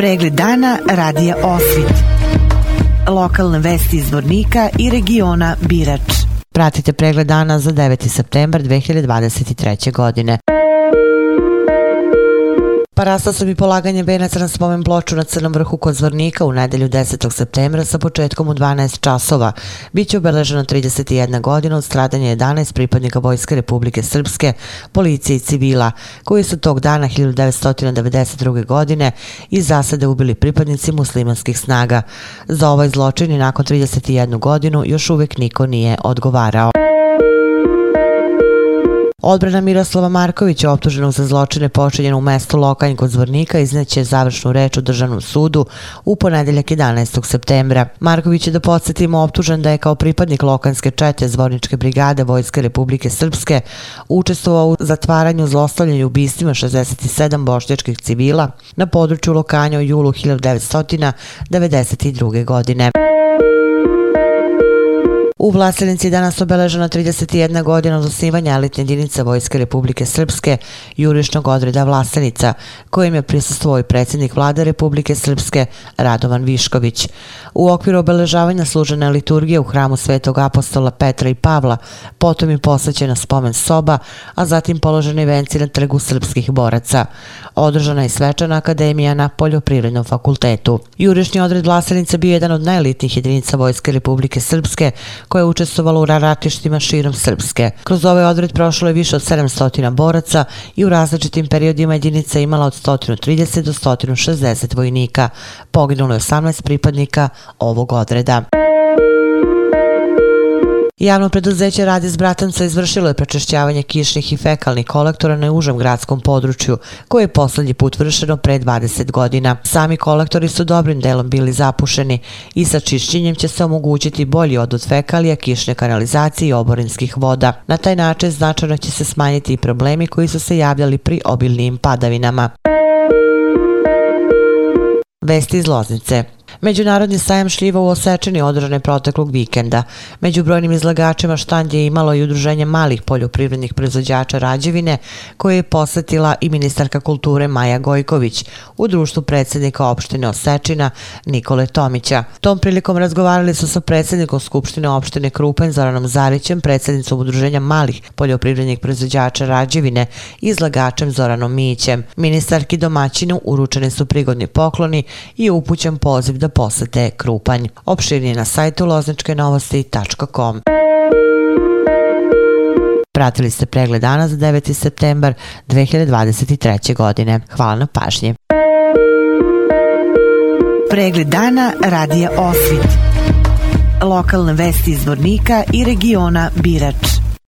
Pregled dana radija Osvit. Lokalne vesti iz Vornika i regiona Birač. Pratite pregled dana za 9. septembar 2023. godine. Parasta su i polaganje venaca na spomen ploču na Crnom vrhu kod Zvornika u nedelju 10. septembra sa početkom u 12 časova. Biće obeleženo 31 godina od stradanja 11 pripadnika Vojske Republike Srpske, policije i civila, koji su tog dana 1992. godine iz zasade ubili pripadnici muslimanskih snaga. Za ovaj zločin i nakon 31 godinu još uvijek niko nije odgovarao. Odbrana Miroslava Markovića, optuženog za zločine počinjene u mestu Lokanj kod Zvornika, izneće završnu reč u državnom sudu u ponedeljak 11. septembra. Marković je da podsjetimo optužen da je kao pripadnik Lokanske čete Zvorničke brigade Vojske Republike Srpske učestvovao u zatvaranju zlostavljanju ubistvima 67 bošnjačkih civila na području Lokanja u julu 1992. godine. U Vlasenici danas obeležena 31 godina od osnivanja elitne jedinice Vojske Republike Srpske jurišnog odreda Vlasenica, kojim je prisustuo i predsjednik vlade Republike Srpske Radovan Višković. U okviru obeležavanja služene liturgije u hramu Svetog apostola Petra i Pavla, potom je posvećena spomen soba, a zatim položeni venci na trgu srpskih boraca. Održana je svečana akademija na Poljoprivrednom fakultetu. Jurišnji odred Vlasenice bio jedan od najelitnijih jedinica Vojske Republike Srpske, koje je učestvovalo u ratištima širom Srpske. Kroz ovaj odred prošlo je više od 700 boraca i u različitim periodima jedinica imala od 130 do 160 vojnika. Poginulo je 18 pripadnika ovog odreda. Javno preduzeće Radi iz Bratanca izvršilo je prečešćavanje kišnih i fekalnih kolektora na užem gradskom području, koje je poslednji put vršeno pre 20 godina. Sami kolektori su dobrim delom bili zapušeni i sa čišćenjem će se omogućiti bolji odvod fekalija, kišne kanalizacije i oborinskih voda. Na taj način značajno će se smanjiti i problemi koji su se javljali pri obilnim padavinama. Vesti iz Loznice. Međunarodni sajam šljiva u Osečini održane proteklog vikenda. Među brojnim izlagačima štand je imalo i udruženje malih poljoprivrednih proizvođača Rađevine, koje je posjetila i ministarka kulture Maja Gojković u društvu predsjednika opštine Osečina Nikole Tomića. Tom prilikom razgovarali su sa predsjednikom Skupštine opštine Krupen Zoranom Zarićem, predsjednicom udruženja malih poljoprivrednih proizvođača Rađevine i izlagačem Zoranom Mićem. Ministarki domaćinu uručene su prigodni pokloni i upućen poziv da posete Krupanj. Opširnije na sajtu lozničkenovosti.com. Pratili ste pregled dana za 9. septembar 2023. godine. Hvala na pažnji. Pregled dana radija Osvit. Lokalne vesti iz Vornika i regiona Birač.